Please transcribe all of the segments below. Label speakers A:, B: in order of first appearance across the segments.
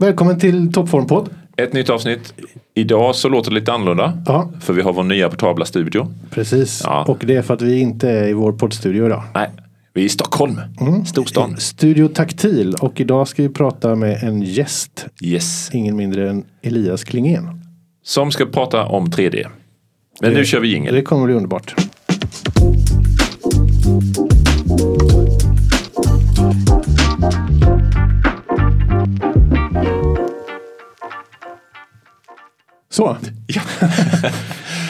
A: Välkommen till Toppformpodd.
B: Ett nytt avsnitt. Idag så låter det lite annorlunda.
A: Ja,
B: För vi har vår nya portabla studio.
A: precis.
B: Ja.
A: Och det är för att vi inte är i vår poddstudio idag.
B: Nej, vi är i Stockholm. Storstan.
A: Studio Taktil och idag ska vi prata med en gäst.
B: Yes.
A: Ingen mindre än Elias Klingén.
B: Som ska prata om 3D. Men nu kör vi jingel.
A: Det kommer bli underbart. Så.
B: Ja.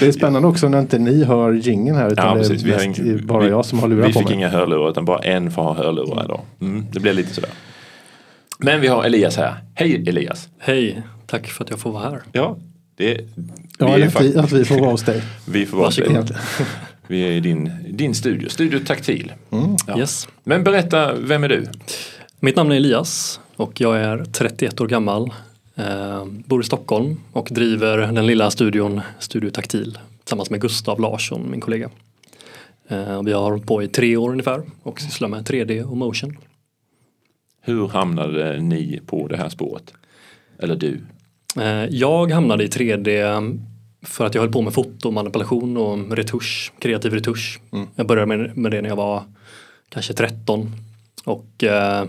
A: Det är spännande också när inte ni hör jingeln här utan
B: Ja,
A: det.
B: Vi
A: är
B: har
A: mest
B: ing-
A: bara
B: vi-
A: jag som har lurat
B: Vi
A: på
B: fick
A: mig.
B: inga hörlurar utan bara en får ha hörlurar idag. Mm, det blir lite sådär. Men vi har Elias här. Hej Elias.
C: Hej, tack för att jag får vara här.
B: Ja, det,
A: Ja,
B: vi, är
A: att vi, att vi får vara hos dig.
B: vi får vara
C: Varsågod.
B: dig. Vi är i din, din studio, Studio Taktil. Ja.
C: Yes.
B: Men berätta, vem är du?
C: Mitt namn är Elias och jag är 31 år gammal. Eh, bor i Stockholm och driver den lilla studion Studio Taktil tillsammans med Gustav Larsson, min kollega. Eh, vi har hållit på i tre år ungefär och sysslar med 3D och motion.
B: Hur hamnade ni på det här spåret? Eller du?
C: Eh, jag hamnade i 3D för att jag höll på med fotomanipulation och retusch, kreativ retusch. Jag började med, med det när jag var kanske 13 och eh,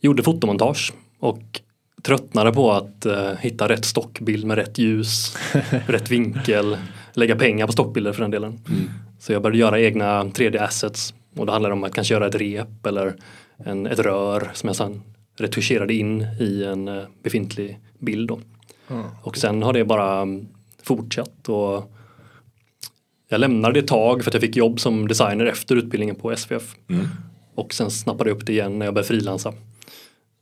C: gjorde fotomontage och tröttnade på att eh, hitta rätt stockbild med rätt ljus, rätt vinkel, lägga pengar på stockbilder för den delen. Så jag började göra egna 3D assets och det handlade om att kanske göra ett rep eller en, ett rör som jag sedan retuscherade in i en eh, befintlig bild. Då. Och sen har det bara mm, fortsatt och jag lämnade det ett tag för att jag fick jobb som designer efter utbildningen på SVF. Och sen snappade jag upp det igen när jag började frilansa.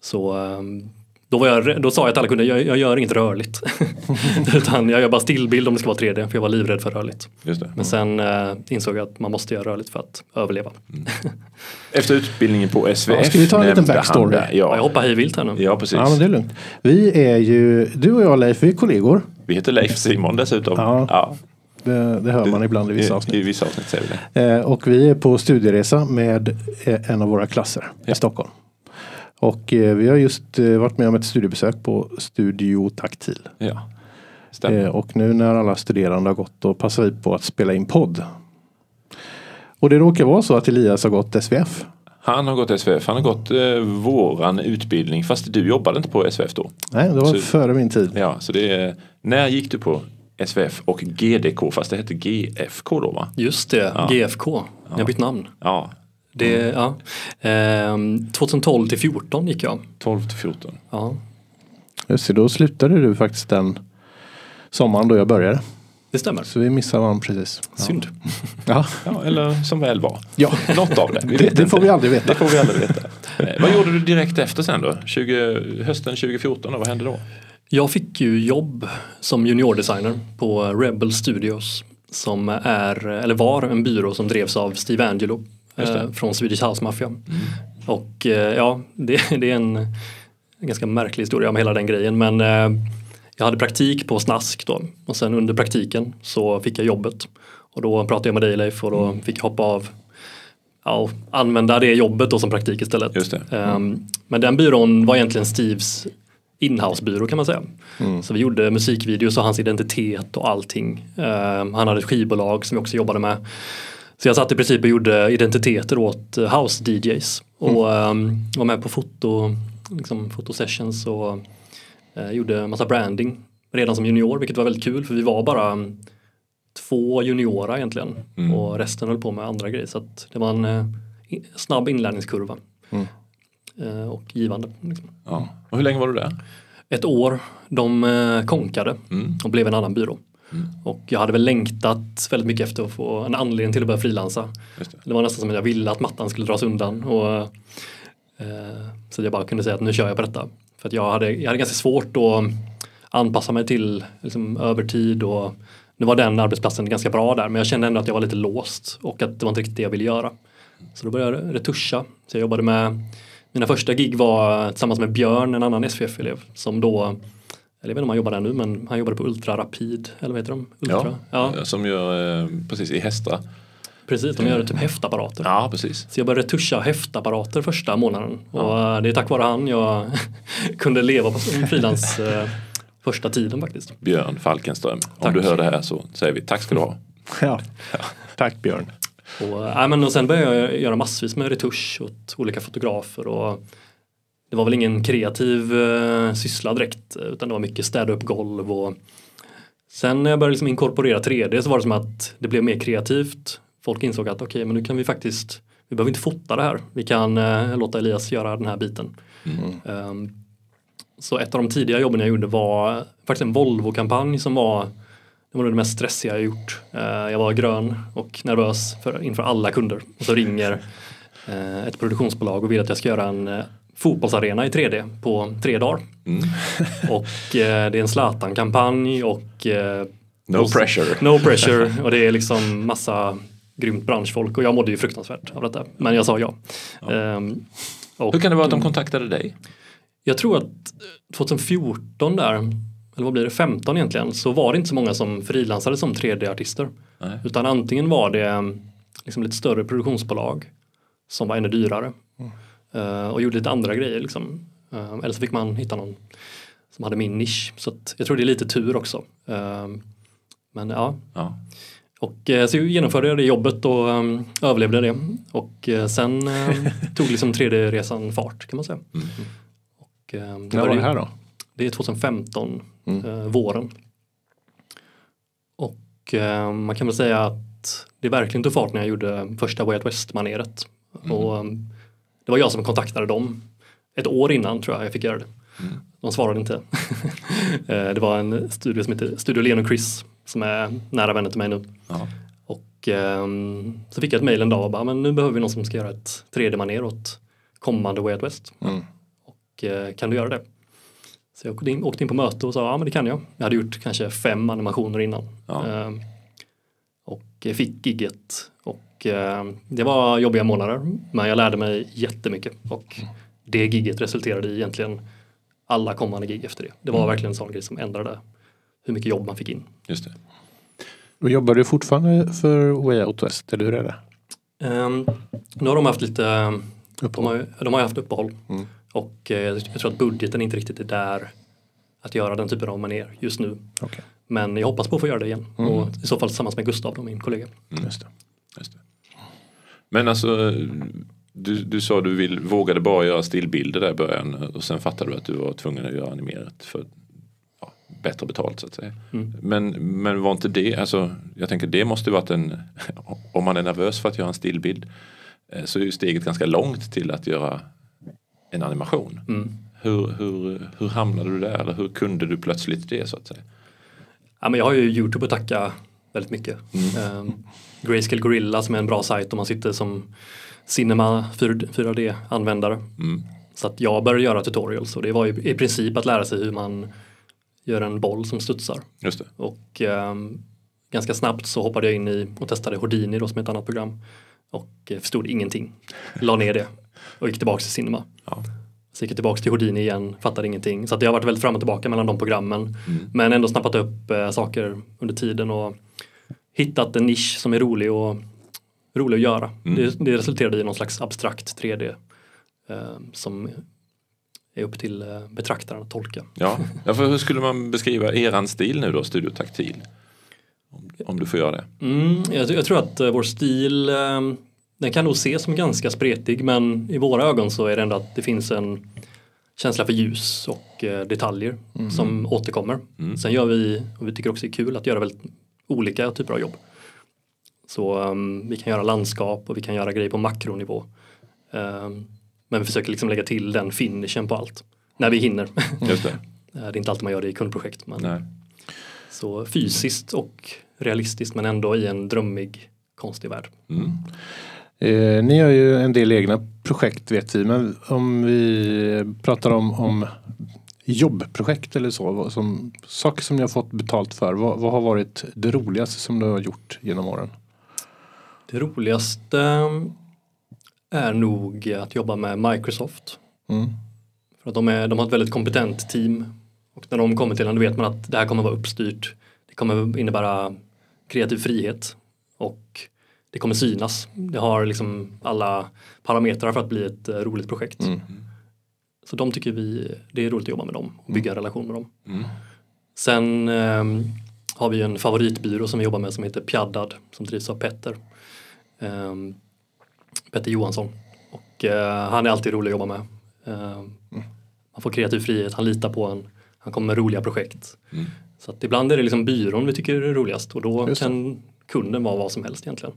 C: Så ehm, då, var jag, då sa jag till alla kunder, jag, jag gör inget rörligt. Utan jag gör bara stillbild om det ska vara 3D, för jag var livrädd för rörligt.
B: Just det.
C: Men sen eh, insåg jag att man måste göra rörligt för att överleva.
B: Efter utbildningen på SVF
A: Ja, ska vi ta en liten backstory?
B: det.
C: Ja. Jag
B: Ja,
C: hoppar hej vilt här nu.
B: ja, precis.
A: Ja, men det är lugnt. Vi är ju, du och jag Leif, vi är kollegor.
B: Vi heter Leif Simon dessutom.
A: Ja.
B: Ja.
A: Det, det hör man ibland i vissa
B: I,
A: avsnitt.
B: I vissa avsnitt säger vi det.
A: Eh, och vi är på studieresa med eh, en av våra klasser
B: Ja.
A: i Stockholm. Och eh, vi har just eh, varit med om ett studiebesök på Studio Taktil.
B: Ja. Stämmer.
A: Eh, och nu när alla studerande har gått då passar vi på att spela in podd. Och det råkar vara så att Elias har gått SVF.
B: Han har gått SVF. Han har gått eh, våran utbildning. Fast du jobbade inte på SVF då.
A: Nej, det var
B: Så-
A: före min tid.
B: Ja, så det är, när gick du på SVF och GDK? Fast det hette GFK då va?
C: Just det,
B: Ja.
C: GFK. Jag har bytt namn.
B: Ja,
C: Det, ja. Ehm, 2012 till 14 gick jag.
B: 12 till 14.
C: Ja,
A: Just det, då slutade du faktiskt den sommaren då jag började.
C: det stämmer.
A: Så vi missade varandra precis.
C: Synd.
A: Ja,
B: Ja, eller som väl var.
A: ja.
B: Något av det.
A: Det, det får vi aldrig veta.
B: Det får vi aldrig veta. Eh, vad gjorde du direkt efter sen då? 20, hösten 2014, då? vad hände då?
C: Jag fick ju jobb som juniordesigner på Rebel Studios som är, eller var en byrå som drevs av Steve Angelo. Eh, från Swedish House Mafia. Och eh, ja, det, det är en, ganska märklig historia med hela den grejen men eh, jag hade praktik på Snask då och sen under praktiken så fick jag jobbet. Och då pratade jag med dig Leif och då fick jag hoppa av ja, och använda det jobbet då som praktik istället.
B: Det.
C: Ehm, men den byrån var egentligen Steves inhouse-byrå kan man säga. Så vi gjorde musikvideos och hans identitet och allting. Ehm, han hade ett skivbolag som vi också jobbade med. Så jag satt i princip och gjorde identiteter åt eh, house-DJs och ehm, var med på foto, liksom, fotosessions och eh, gjorde massa branding redan som junior vilket var väldigt kul för vi var bara mm, två juniora egentligen och resten höll på med andra grejer så det var en eh, snabb inlärningskurva. Eh, och givande. Liksom.
B: Ja. Och hur länge var du där?
C: Ett år, de konkade
B: Mm.
C: och blev en annan byrå. Och jag hade väl längtat väldigt mycket efter att få en anledning till att börja frilansa.
B: Det.
C: Det var nästan som att jag ville att mattan skulle dras undan. Och, eh, så jag bara kunde säga att nu kör jag på detta. För att jag hade, jag hade ganska svårt att anpassa mig till liksom, övertid och nu var den arbetsplatsen ganska bra där men jag kände ändå att jag var lite låst och att det var inte riktigt det jag ville göra. Så då började jag retuscha. Så jag jobbade med, mina första gig var tillsammans med Björn, en annan SVF-elev som då, eller jag vet inte om han jobbar där nu men han jobbade på Ultra Rapid, eller vad heter de? Ultra?
B: Ja, Som gör eh, precis i Hästra.
C: Precis, de gör typ häftapparater.
B: Ja, precis.
C: Så jag började tuscha häftapparater första månaden. Och eh, det är tack vare han jag kunde leva på frilans eh, första tiden faktiskt.
B: Björn Falkenström. Om
C: Tack.
B: du hör det här så säger vi tack ska du ha.
A: Ja. Tack Björn.
C: Och, äh, men, och sen började jag göra massvis med retusch åt olika fotografer. Och det var väl ingen kreativ eh, syssla direkt utan det var mycket städa upp golv. Och sen när jag började liksom inkorporera 3D så var det som att det blev mer kreativt. Folk insåg att okej men nu kan vi faktiskt, vi behöver inte fota det här. Vi kan eh, låta Elias göra den här biten. Ehm, så ett av de tidiga jobben jag gjorde var faktiskt en Volvo-kampanj som var det var det mest stressiga jag gjort. Eh, jag var grön och nervös för, inför alla kunder. Och så ringer eh, ett produktionsbolag och vill att jag ska göra en eh, fotbollsarena i 3D på tre dagar.
B: Mm.
C: Och eh, det är en Zlatan-kampanj och eh,
B: No
C: och-
B: pressure.
C: No pressure och det är liksom massa grymt branschfolk och jag mådde ju fruktansvärt av detta. Men jag sa ja. Ehm, och
B: Hur kan det vara att de kontaktade dig?
C: jag tror att eh, 2014 där, eller vad blir det, 15 egentligen, så var det inte så många som frilansade som 3D-artister.
B: Nej.
C: Utan antingen var det liksom lite större produktionsbolag som var ännu dyrare eh, och gjorde lite andra grejer. Liksom. Eh, eller så fick man hitta någon som hade min nisch. Så jag tror det är lite tur också. Eh, men ja,
B: Ja.
C: och eh, så genomförde jag det jobbet och um, överlevde det. Och eh, sen eh, tog liksom 3D-resan fart kan man säga. Och, eh,
A: När var det här då?
C: det är 2015, eh, våren. Och eh, man kan väl säga att det verkligen tog fart när jag gjorde första Way Out West-maneret. Och eh, det var jag som kontaktade dem ett år innan tror jag jag fick göra det. De svarade inte. Eh, det var en studio som heter Studio Len och Chris som är nära vänner till mig nu.
B: Ja.
C: Och ehm, så fick jag ett mejl en dag och bara, men nu behöver vi någon som ska göra ett 3D-manér åt kommande Way Out West.
A: Mm.
C: Och eh, kan du göra det? Så jag åkte in, åkte in på möte och sa, ja men det kan jag. Jag hade gjort kanske fem animationer innan.
B: Ja.
C: Ehm, och fick gigget. Och ehm, det var jobbiga månader, men jag lärde mig jättemycket. Och det gigget resulterade i egentligen alla kommande gig efter det. Det var verkligen en sån grej som ändrade hur mycket jobb man fick in.
B: Just det.
A: Och jobbar du fortfarande för Way Out West eller hur är det?
C: Um, nu har de haft lite, de
A: Uppehåll.
C: har, ju- de har haft uppehåll
A: Mm.
C: och eh, jag tror att budgeten inte riktigt är där att göra den typen av manér just nu.
A: Okej,
C: Men jag hoppas på att få göra det igen
A: Mm.
C: och i så fall tillsammans med Gustav, då, min kollega.
A: just det.
B: Just det. Men alltså, du, du sa du vill, vågade bara göra stillbilder där i början och sen fattade du att du var tvungen att göra animerat för ja, bättre betalt så att säga.
C: Mm.
B: Men, men var inte det, alltså, jag tänker det måste varit en, om man är nervös för att göra en stillbild eh, så är ju steget ganska långt till att göra en animation.
C: Mm.
B: Hur, hur, hur hamnade du där? Eller hur kunde du plötsligt det så att säga?
C: Ja, men jag har ju Youtube att tacka väldigt mycket.
A: Mm.
C: Um, Grayscale Gorilla som är en bra sajt om man sitter som Cinema 4D-användare.
B: Mm.
C: Så att jag började göra tutorials och det var ju i princip att lära sig hur man gör en boll som studsar.
B: Just det.
C: Och ehm, ganska snabbt så hoppade jag in i och testade Houdini då som är ett annat program. Och eh, förstod ingenting. La ner det och gick tillbaka till Cinema.
B: Ja.
C: Så gick jag tillbaka till Houdini igen, fattade ingenting. Så jag har varit väldigt fram och tillbaka mellan de programmen.
B: Mm.
C: Men ändå snappat upp eh, saker under tiden och hittat en nisch som är rolig, och, rolig att göra.
B: Mm.
C: Det, det resulterade i någon slags abstrakt 3D eh, som är upp till eh, betraktaren att tolka.
B: Ja. ja, för hur skulle man beskriva eran stil nu då, Studio Taktil? Om, om du får göra det.
C: Mm, jag, jag tror att eh, vår stil eh, den kan nog ses som ganska spretig men i våra ögon så är det ändå att det finns en känsla för ljus och eh, detaljer som återkommer.
B: Mm.
C: Sen gör vi, och vi tycker också det är kul att göra väldigt olika typer av jobb. Så ehm, vi kan göra landskap och vi kan göra grejer på makronivå. Ehm, men vi försöker liksom lägga till den finishen på allt. När vi hinner.
B: Just det.
C: Eh, det är inte alltid man gör det i kundprojekt. Men
B: Nej.
C: Så fysiskt och realistiskt men ändå i en drömmig konstig värld.
B: Mm.
A: Eh, ni har ju en del egna projekt vet vi, men om vi pratar om, om jobbprojekt eller så, som, saker som ni har fått betalt för, vad, vad har varit det roligaste som du har gjort genom åren?
C: Det roligaste är nog att jobba med Microsoft.
A: Mm.
C: För att de, är, de har ett väldigt kompetent team. Och när de kommer till en då vet man att det här kommer vara uppstyrt. Det kommer innebära kreativ frihet. Och det kommer synas. Det har liksom alla parametrar för att bli ett eh, roligt projekt.
A: Mm.
C: Så de tycker vi, det är roligt att jobba med dem och bygga en relation med dem.
B: Mm.
C: Sen ehm, har vi en favoritbyrå som vi jobbar med som heter Pjaddad som drivs av Petter. Ehm, Petter Johansson. Och eh, han är alltid rolig att jobba med. Ehm, Man får kreativ frihet, han litar på en, han kommer med roliga projekt.
B: Mm.
C: Så att ibland är det liksom byrån vi tycker är roligast och då kan kunden vara vad som helst egentligen.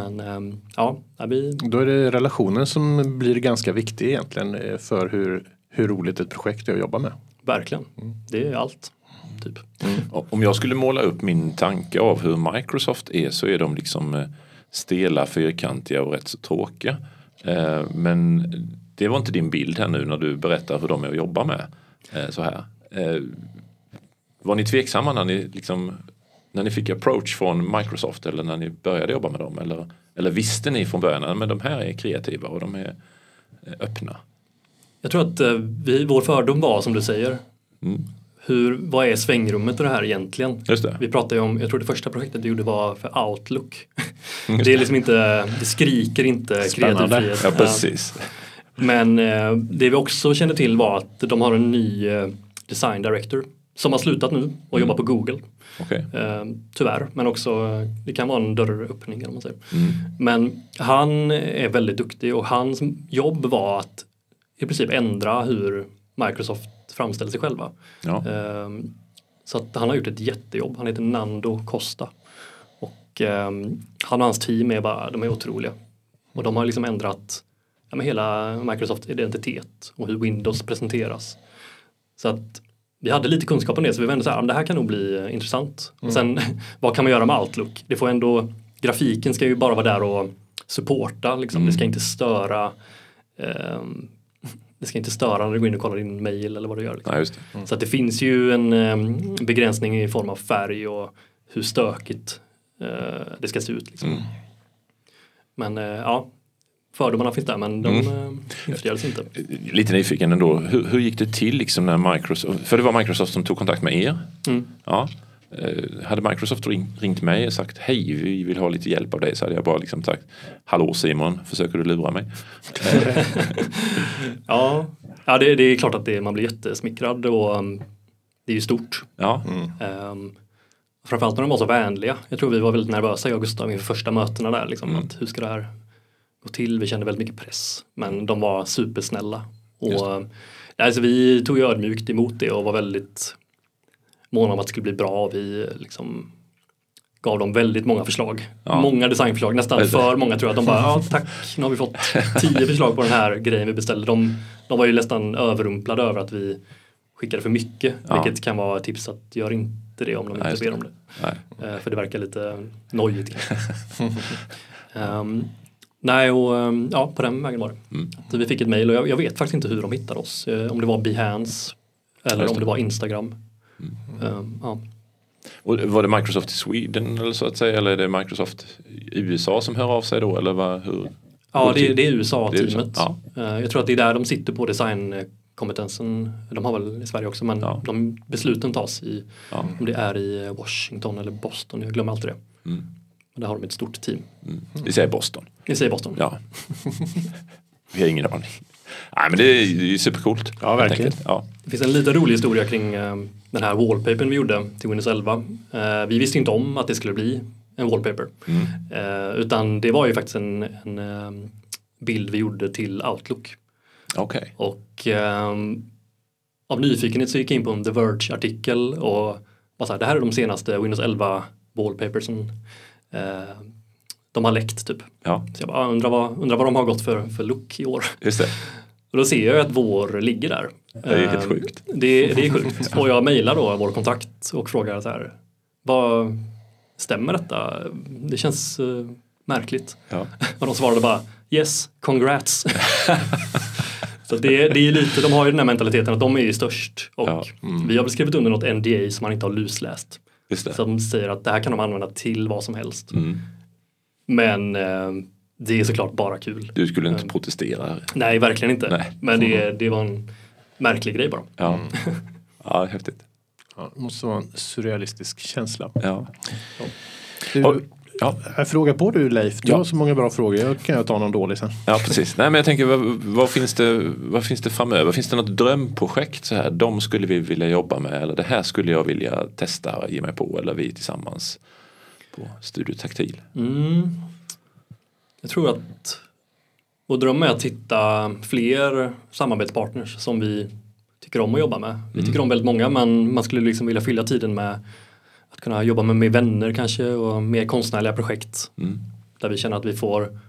A: Mm.
C: Men ehm, ja, vi,
A: Då är det relationen som blir ganska viktig egentligen eh, för hur, hur roligt ett projekt är att jobba med.
C: verkligen.
A: Mm.
C: Det är allt. Typ.
B: Om jag skulle måla upp min tanke av hur Microsoft är så är de liksom eh, stela, fyrkantiga och rätt så tråkiga. Eh, Men det var inte din bild här nu när du berättar hur de är att jobba med. Så här. Var ni tveksamma när ni, liksom, när ni fick approach från Microsoft eller när ni började jobba med dem? Eller, eller visste ni från början att de här är kreativa och de är eh, öppna?
C: Jag tror att eh, vi, vår fördom var som du säger.
B: Mm.
C: Hur, vad är svängrummet i det här egentligen?
B: Det.
C: Vi pratade ju om, jag tror det första projektet vi gjorde var för Outlook. det är liksom inte, det skriker inte kreativ frihet.
B: Ja, precis.
C: Men eh, det vi också kände till var att de har en ny design director som har slutat nu och jobbar på Google.
B: Okej.
C: Eh, tyvärr, men också eh, det kan vara en dörröppning eller man säger.
B: Mm.
C: Men han är väldigt duktig och hans jobb var att i princip ändra hur Microsoft framställer sig själva.
B: Ja.
C: Ehm, Så att han har gjort ett jättejobb. Han heter Nando Costa. Och ehm, han och hans team är bara, de är otroliga. Och de har liksom ändrat ja, hela Microsoft identitet och hur Windows presenteras. Så att vi hade lite kunskap om det så vi vände så här, "Men det här kan nog bli eh, intressant. Och sen vad kan man göra med Outlook? Det får ändå, grafiken ska ju bara vara där och supporta liksom. Det ska inte störa ehm, det ska inte störa när du går in och kollar din mail eller vad du gör. Liksom.
B: Nej, det.
C: Så att det finns ju en em, begränsning i form av färg och hur stökigt eh, det ska se ut. Liksom.
B: Mm.
C: Men eh, ja, fördomarna finns där men de mm. infriades inte.
B: Lite nyfiken ändå, hur, hur gick det till liksom när Microsoft, för det var Microsoft som tog kontakt med er.
C: Mm.
B: Ja. Eh, Hade Microsoft ring, ringt mig och sagt hej vi vill ha lite hjälp av dig så hade jag bara liksom sagt Hallå Simon, försöker du lura mig?
C: Ja, ja det, det är klart att det, man blir jättesmickrad och um, det är ju stort.
B: Ja,
C: Um, framförallt när de var så vänliga. Jag tror vi var väldigt nervösa jag och Gustav inför första mötena där. Liksom,
B: Mm.
C: att hur ska det här gå till? Vi kände väldigt mycket press. Men de var supersnälla. Och, eh, alltså, vi tog ju ödmjukt emot det och var väldigt måna om att det skulle bli bra. Vi liksom gav dem väldigt många förslag.
B: Ja.
C: Många designförslag, nästan för många tror jag. De bara, ja tack, nu har vi fått tio förslag på den här grejen vi beställde. De, de var ju nästan överrumplade över att vi skickade för mycket.
B: Ja.
C: Vilket kan vara ett tips att gör inte det om de
B: Nej,
C: inte
B: just
C: ber om det.
B: nej.
C: Eh, För det verkar lite nojigt. um, nej, och ehm, ja, på den vägen var det.
B: Mm.
C: Vi fick ett mejl och jag, jag vet faktiskt inte hur de hittade oss. Eh, Om det var Behance eller om
B: det.
C: var Instagram.
B: Mm.
C: Ehm, ja.
B: Och var det Microsoft i Sweden eller så att säga eller är det Microsoft i USA som hör av sig då eller vad, hur?
C: Ja, det, är
B: Det är
C: USA-teamet.
B: USA,
C: Eh, Jag tror att det är där de sitter på designkompetensen. De har väl i Sverige också men
B: Ja.
C: de besluten tas i,
B: Ja.
C: om det är i Washington eller Boston, jag glömmer alltid det.
B: Mm.
C: Men där har de ett stort team.
B: Mm. Vi säger Boston.
C: Vi säger Boston.
B: Ja. Vi har ingen aning. Nej men det är ju supercoolt.
A: Ja, verkligen.
B: Ja.
C: Det finns en liten rolig historia kring eh, den här wallpapern vi gjorde till Windows 11. Eh, vi visste inte om att det skulle bli en wallpaper.
B: Mm.
C: Eh, utan det var ju faktiskt en, en bild vi gjorde till Outlook.
B: Okej.
C: Och ehm, av nyfikenhet så gick jag in på en The Verge-artikel och bara så här, det här är de senaste Windows 11 wallpapersen. Eh, de har läckt typ.
B: Ja,
C: Så jag bara, ah, undrar vad, undrar vad de har gått för, för look i år.
B: just det.
C: Och då ser jag att vår ligger där.
B: Det är helt
C: Eh,
B: sjukt.
C: Det, det är sjukt. Och jag mejlar då vår kontakt och frågar så här. Vad stämmer detta? Det känns eh, märkligt.
B: Ja.
C: Och de svarade bara yes, congrats. så det, det är lite, de har ju den här mentaliteten att de är ju störst. Och
B: Ja.
C: vi har väl skrivit under något NDA som man inte har lusläst.
B: Just det.
C: Som säger att det här kan de använda till vad som helst.
B: Mm.
C: Men eh, det är såklart bara kul.
B: Du skulle inte
C: Mm.
B: protestera?
C: Nej, verkligen inte.
B: Nej.
C: Men det, det var en märklig grej bara.
B: Ja, ja häftigt.
A: Ja, det måste vara en surrealistisk känsla.
B: Ja.
A: Du,
B: Har- Ja.
A: Jag frågar på du Leif, du
B: Ja.
A: har så många bra frågor. Jag kan jag ta någon dålig sen.
B: Ja precis. Nej men jag tänker vad, vad, finns det, vad finns det framöver? Finns det något drömprojekt så här? De skulle vi vilja jobba med eller det här skulle jag vilja testa och ge mig på eller vi tillsammans på Studio Taktil.
C: Mm. Jag tror att vår dröm är att hitta fler samarbetspartners som vi tycker om att jobba med. Vi tycker om väldigt många men man skulle liksom vilja fylla tiden med att kunna jobba med mer vänner kanske och mer konstnärliga projekt.
B: Mm.
C: Där vi känner att vi får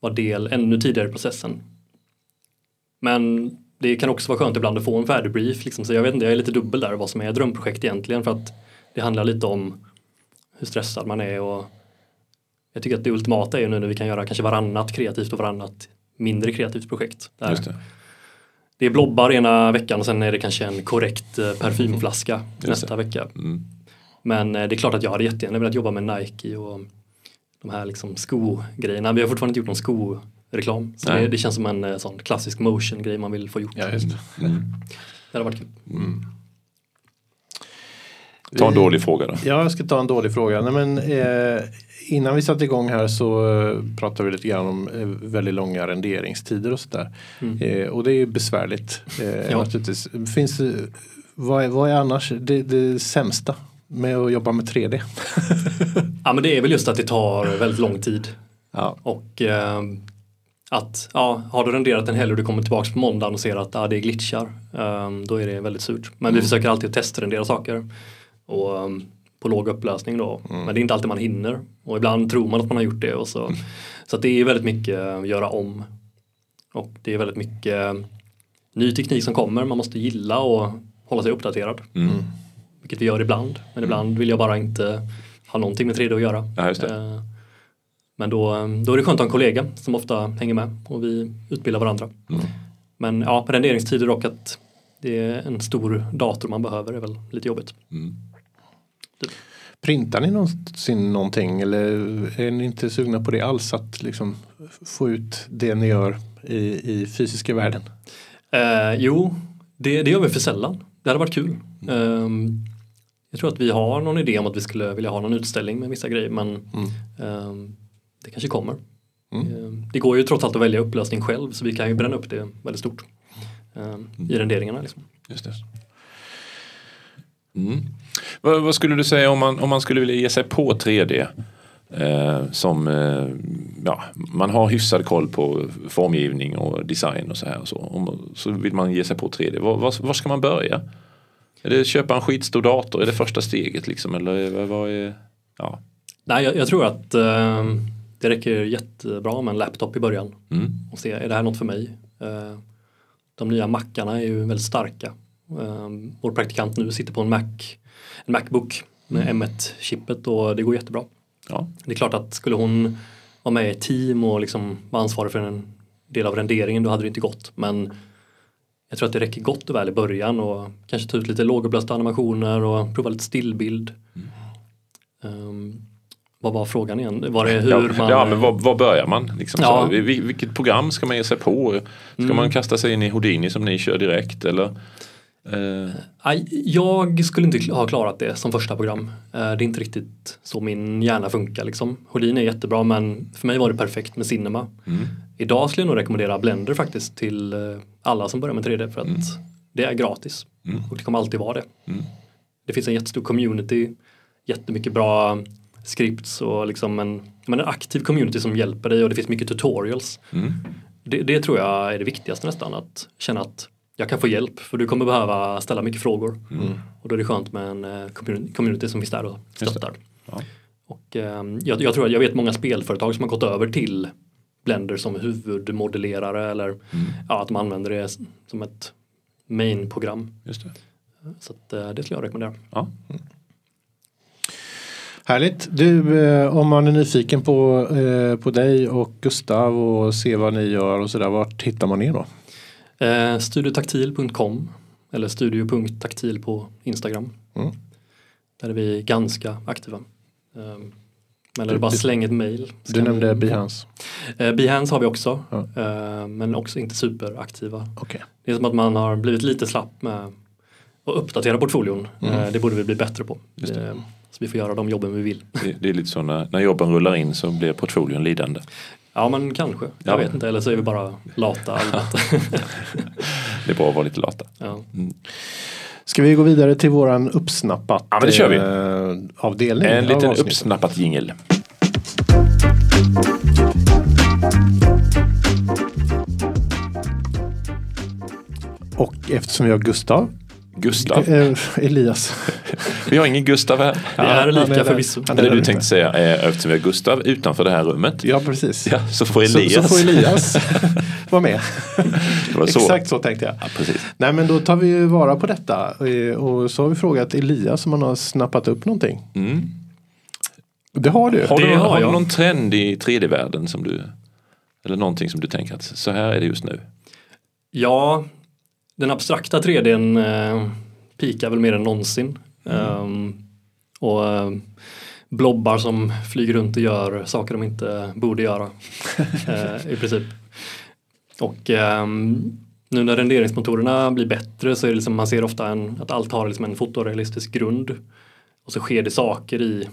C: vara del ännu tidigare i processen. Men det kan också vara skönt ibland att få en färdig brief. Liksom. Så jag vet inte, jag är lite dubbel där vad som är drömprojekt egentligen. För att det handlar lite om hur stressad man är och jag tycker att det ultimata är nu när vi kan göra kanske varannat kreativt och varannat mindre kreativt projekt. Där
B: det.
C: det är blobbar ena veckan och sen är det kanske en korrekt eh, parfymflaska
B: det.
C: nästa vecka.
B: Mm.
C: Men eh, det är klart att jag hade jättegärna velat jobba med Nike och de här liksom skogrejerna. Vi har fortfarande inte gjort någon skoreklam. Så det, det känns som en eh, sån klassisk motion-grej man vill få gjort.
A: Ja, just det.
B: Mm.
C: Det hade varit kul.
B: Ta en dålig fråga då.
A: Ja, jag ska ta en dålig fråga. Nej, men, eh, innan vi satte igång här så eh, pratade vi lite grann om eh, väldigt långa renderingstider och sådär.
C: Mm.
A: Eh, och det är ju besvärligt. Eh,
C: Ja.
A: naturligtvis. Finns, det- vad, är, vad är annars det, det sämsta med att jobba med 3D?
C: Ja men det är väl just att det tar väldigt lång tid.
A: Ja.
C: Och eh, att ja, har du renderat en helg och du kommer tillbaka på måndagen och ser att ja, det är glitchar. eh, då är det väldigt surt. Men vi försöker alltid att testrendera saker. Och, eh, på låg upplösning då. Men det är inte alltid man hinner. Och ibland tror man att man har gjort det. Och så så att det är väldigt mycket eh, göra om. Och det är väldigt mycket eh, ny teknik som kommer. Man måste gilla och hålla sig uppdaterad.
B: Mm.
C: Vilket vi gör ibland. Men ibland vill jag bara inte ha någonting med 3D att göra.
B: Ja, just det.
C: Eh, Men då, då är det skönt att ha en kollega som ofta hänger med och vi utbildar varandra.
B: Mm.
C: Men ja, renderingstider och att det är en stor dator man behöver är väl lite jobbigt.
B: Mm.
A: Printar ni någonsin någonting eller är ni inte sugna på det alls? Att liksom få ut det ni gör i, i fysiska världen?
C: Eh, jo, det, det gör vi för sällan. Det hade varit kul. Ehm, jag tror att vi har någon idé om att vi skulle vilja ha någon utställning med vissa grejer men ehm, det kanske kommer. Ehm, det går ju trots allt att välja upplösning själv så vi kan ju bränna upp det väldigt stort ehm, i renderingarna. Liksom.
B: Just det. Mm. Vad, vad skulle du säga om man, om man skulle vilja ge sig på 3D? Eh, som eh, ja, man har hyfsad koll på formgivning och design och så här. Och så. Om, så vill man ge sig på 3D. Var, var, var ska man börja? Är det köpa en skitstor dator? Är det första steget liksom? Eller vad, är... Ja.
C: Nej, jag, jag tror att ehm, det räcker jättebra med en laptop i början
B: Mm.
C: och se, är det här något för mig? Eh, de nya mackarna är ju väldigt starka. Um, vår praktikant nu sitter på en Mac, en Macbook med M1-chippet och det går jättebra.
B: Ja.
C: Det är klart att skulle hon vara med i ett team och liksom vara ansvarig för en del av renderingen då hade det inte gått. Men jag tror att det räcker gott och väl i början och kanske ta ut lite lågupplösta animationer och prova lite stillbild. Um, vad var frågan igen? Var det hur
B: ja,
C: man...
B: ja, men var, var börjar man? Liksom
C: Ja.
B: så, vilket program ska man ge sig på? Ska man kasta sig in i Houdini som ni kör direkt? Eller?
C: Aj, Jag skulle inte ha klarat det som första program. Eh, Det är inte riktigt så min hjärna funkar. Liksom. Houdini är jättebra men för mig var det perfekt med Cinema.
B: mm.
C: Idag skulle jag nog rekommendera Blender faktiskt till eh, alla som börjar med 3D för att det är gratis.
B: Mm.
C: Och det kommer alltid vara det.
B: Mm.
C: Det finns en jättestor community, jättemycket bra scripts och liksom en, men en aktiv community som hjälper dig och det finns mycket tutorials.
B: Mm.
C: Det, det tror jag är det viktigaste nästan, att känna att jag kan få hjälp för du kommer behöva ställa mycket frågor. Och då är det skönt med en eh, community, som finns där och stöttar.
B: Ja.
C: Och eh, jag, jag tror att jag vet många spelföretag som har gått över till Blender som huvudmodellerare eller ja, att de använder det som ett main-program.
B: Just det.
C: Så att, eh, det skulle jag rekommendera.
B: Ja.
A: Härligt. Du, eh, om man är nyfiken på, eh, på dig och Gustav och se vad ni gör och sådär, vart hittar man er då?
C: Eh, studiotaktil.com eller studio.taktil på Instagram.
A: Mm.
C: Där är vi ganska aktiva. Um, eller bara
A: Du-
C: släng ett mail.
A: Du nämnde
C: vi-
A: Behance.
C: Eh, Behance har vi också.
A: Ja.
C: eh, men också inte superaktiva.
A: Okej.
C: Det är som att man har blivit lite slapp med att uppdatera portföljen.
A: Mm.
C: Eh, det borde vi bli bättre på. Eh, Så vi får göra de jobben vi vill.
B: Det, det är lite så när, när jobben rullar in så blir portföljen lidande.
C: Ja men kanske, jag
B: Ja.
C: vet inte. Eller så är vi bara lata.
B: Det är bra att vara lite lata.
C: ja.
A: Ska vi gå vidare till våran uppsnappat
B: Ja, men det kör vi.
A: eh, avdelning?
B: En liten
A: avsnittet?
B: uppsnappat jingel.
A: Och eftersom vi har Gustav,
B: Gustav.
A: eh, Elias.
B: Vi har ingen Gustav här.
C: Vi är lika förvisso.
A: Där
B: du tänkte säga är eftersom vi har Gustav utanför det här rummet.
A: Ja precis.
B: Ja, så får
A: Så,
B: Elias.
A: så får Elias vara med.
B: Det var så.
A: Exakt så tänkte jag.
B: Ja, precis.
A: Nej men då tar vi ju vara på detta. Eh, Och så har vi frågat Elias om han har snappat upp någonting.
B: Mm.
A: Det har du.
B: Har, du,
C: Det
B: någon-
C: har
B: har du någon trend i 3D-världen som du eller någonting som du tänker att så här är det just nu?
C: Ja, den abstrakta 3Dn eh, pikar väl mer än någonsin. Ehm, och eh, blobbar som flyger runt och gör saker de inte borde göra. eh, I princip. Och ehm, nu när renderingsmotorerna blir bättre så är det liksom, man ser ofta en, att allt har liksom en fotorealistisk grund. Och så sker det saker i,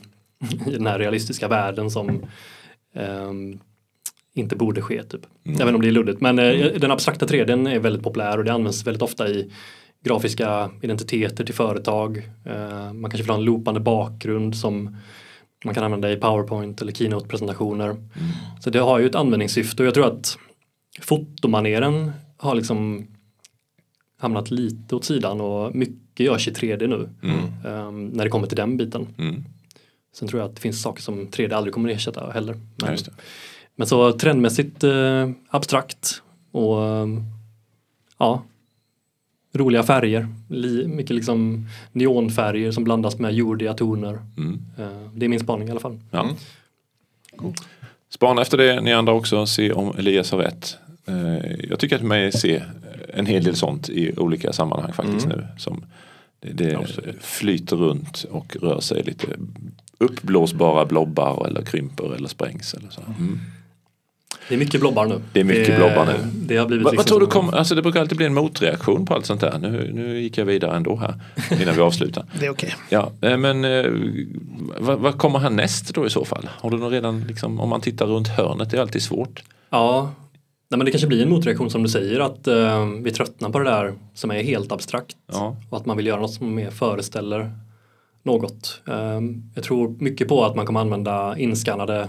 C: i den här realistiska världen som ehm, inte borde ske typ. Även om det är luddigt. Men eh, den abstrakta 3D är väldigt populär och det används väldigt ofta i grafiska identiteter till företag. Eh, man kanske vill ha en loopande bakgrund som man kan använda i PowerPoint eller Keynote-presentationer. Så det har ju ett användningssyfte och jag tror att fotomaneren har liksom hamnat lite åt sidan och mycket görs i 3D nu. eh, när det kommer till den biten.
B: Mm.
C: Sen tror jag att det finns saker som 3D aldrig kommer att ersätta heller. Men. Men så trendmässigt eh, abstrakt och ja, roliga färger. Li, mycket liksom neonfärger som blandas med jordiga toner.
B: Mm.
C: Eh, det är min spaning i alla fall.
B: Ja. Spana efter det ni andra också, se om Elias har rätt. Eh, Jag tycker att mig se en hel del sånt i olika sammanhang faktiskt nu. Som det, det flyter runt och rör sig lite uppblåsbara blobbar eller krymper eller sprängs. Eller så. Mm.
C: Det är mycket blobbar nu.
B: Det är mycket blobbar nu.
C: Det har blivit
B: vad
C: liksom
B: tror du kommer, alltså det brukar alltid bli en motreaktion på allt sånt där. Nu, nu gick jag vidare ändå här innan vi avslutar.
A: Det är okej.
B: Ja, eh, men eh, vad, vad kommer härnäst då i så fall? Har du någon redan, liksom, om man tittar runt hörnet, det är alltid svårt.
C: Ja, Nej, men det kanske blir en motreaktion som du säger att eh, vi tröttnar på det där som är helt abstrakt
B: Ja,
C: och att man vill göra något som mer föreställer något. Eh, jag tror mycket på att man kommer använda inskannade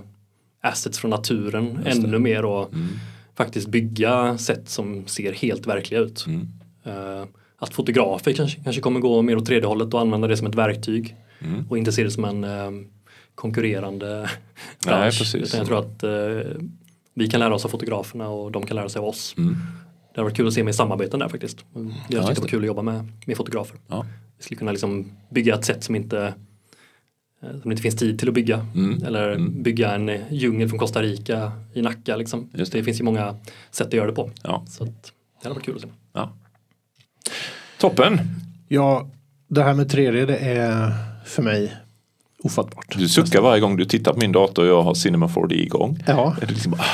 C: assets från naturen ännu mer och faktiskt bygga sätt som ser helt verkliga ut.
B: Mm.
C: Eh, att fotografer kanske, kanske kommer gå mer åt 3D-hållet och använda det som ett verktyg
B: Mm.
C: och inte se det som en eh, konkurrerande bransch.
B: precis.
C: Utan jag tror att eh, vi kan lära oss av fotograferna och de kan lära sig av oss.
B: Mm.
C: Det har varit kul att se med samarbeten där faktiskt. Jag
B: Ja,
C: tyckte
B: just
C: det var kul att jobba med, med fotografer.
B: Ja.
C: Vi skulle kunna liksom bygga ett sätt som inte som det inte finns tid till att bygga.
B: Mm.
C: Eller
B: Mm.
C: bygga en eh, djungel från Costa Rica i Nacka. Liksom.
B: Just
C: Det.
B: det.
C: finns ju många sätt att göra det på.
B: Ja.
C: Så att, det hade varit kul att se.
B: Ja. Toppen!
A: Ja, det här med 3D det är för mig ofattbart.
B: Du suckar varje gång du tittar på min dator och jag har Cinema 4D igång.
A: Ja,
B: Det är liksom, ah,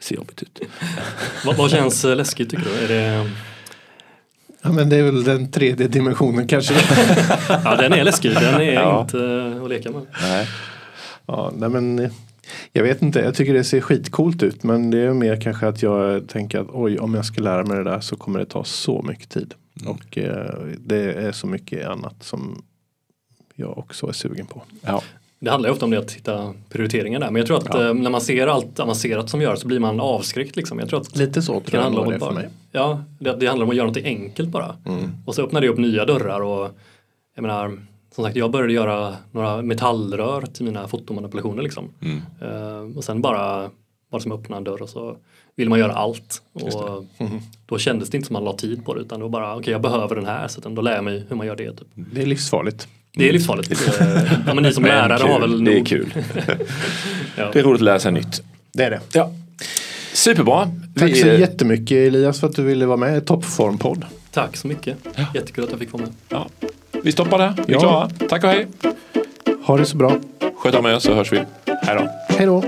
B: ser jobbigt ut.
C: Vad, vad känns eh, läskigt tycker du? Är det,
A: ja, men det är väl den tredje dimensionen kanske.
C: ja den är läskig, den är
B: Ja.
C: inte eh, att leka med.
B: Nej.
A: ja, nej, men eh, jag vet inte, jag tycker det ser skitcoolt ut men det är mer kanske att jag tänker att oj om jag ska lära mig det där så kommer det ta så mycket tid. Och eh, det är så mycket annat som jag också är sugen på.
B: Ja.
C: Det handlar ju ofta om det att hitta prioriteringar där. Men jag tror att
A: Ja.
C: eh, när man ser allt avancerat som görs så blir man avskräckt. Liksom. Jag tror att
A: Lite så
C: det
A: tror
C: kan
A: jag
C: om
A: det är för
C: bara,
A: mig.
C: ja, det, det handlar om att göra något enkelt bara.
A: Mm.
C: Och så öppnar det upp nya dörrar och jag menar, som sagt jag började göra några metallrör till mina fotomanipulationer liksom.
B: Mm.
C: Eh, och sen bara var det som att öppna en dörr och så vill man göra allt. Och då kändes det inte som man la tid på det utan det var bara okej jag behöver den här så då lär jag mig hur man gör det. Typ.
A: Det är livsfarligt.
C: Det är livsfarligt. Eh, ja, men ni som
B: Men
C: lärare
B: kul.
C: har väl
B: Det är
C: nog.
B: kul.
C: Ja.
B: Det är roligt att lära sig nytt.
A: Det är det.
B: Ja. Superbra.
A: Tack så
B: eh,
A: jättemycket Elias för att du ville vara med i Toppform-podd.
C: Tack så mycket. Jättekul att jag fick vara med.
B: ja. Vi stoppar där. Vi är
A: Ja.
B: klara. Tack och hej.
A: Ha det så bra.
B: Sköt om er så hörs vi. Hej då.
A: Hej då.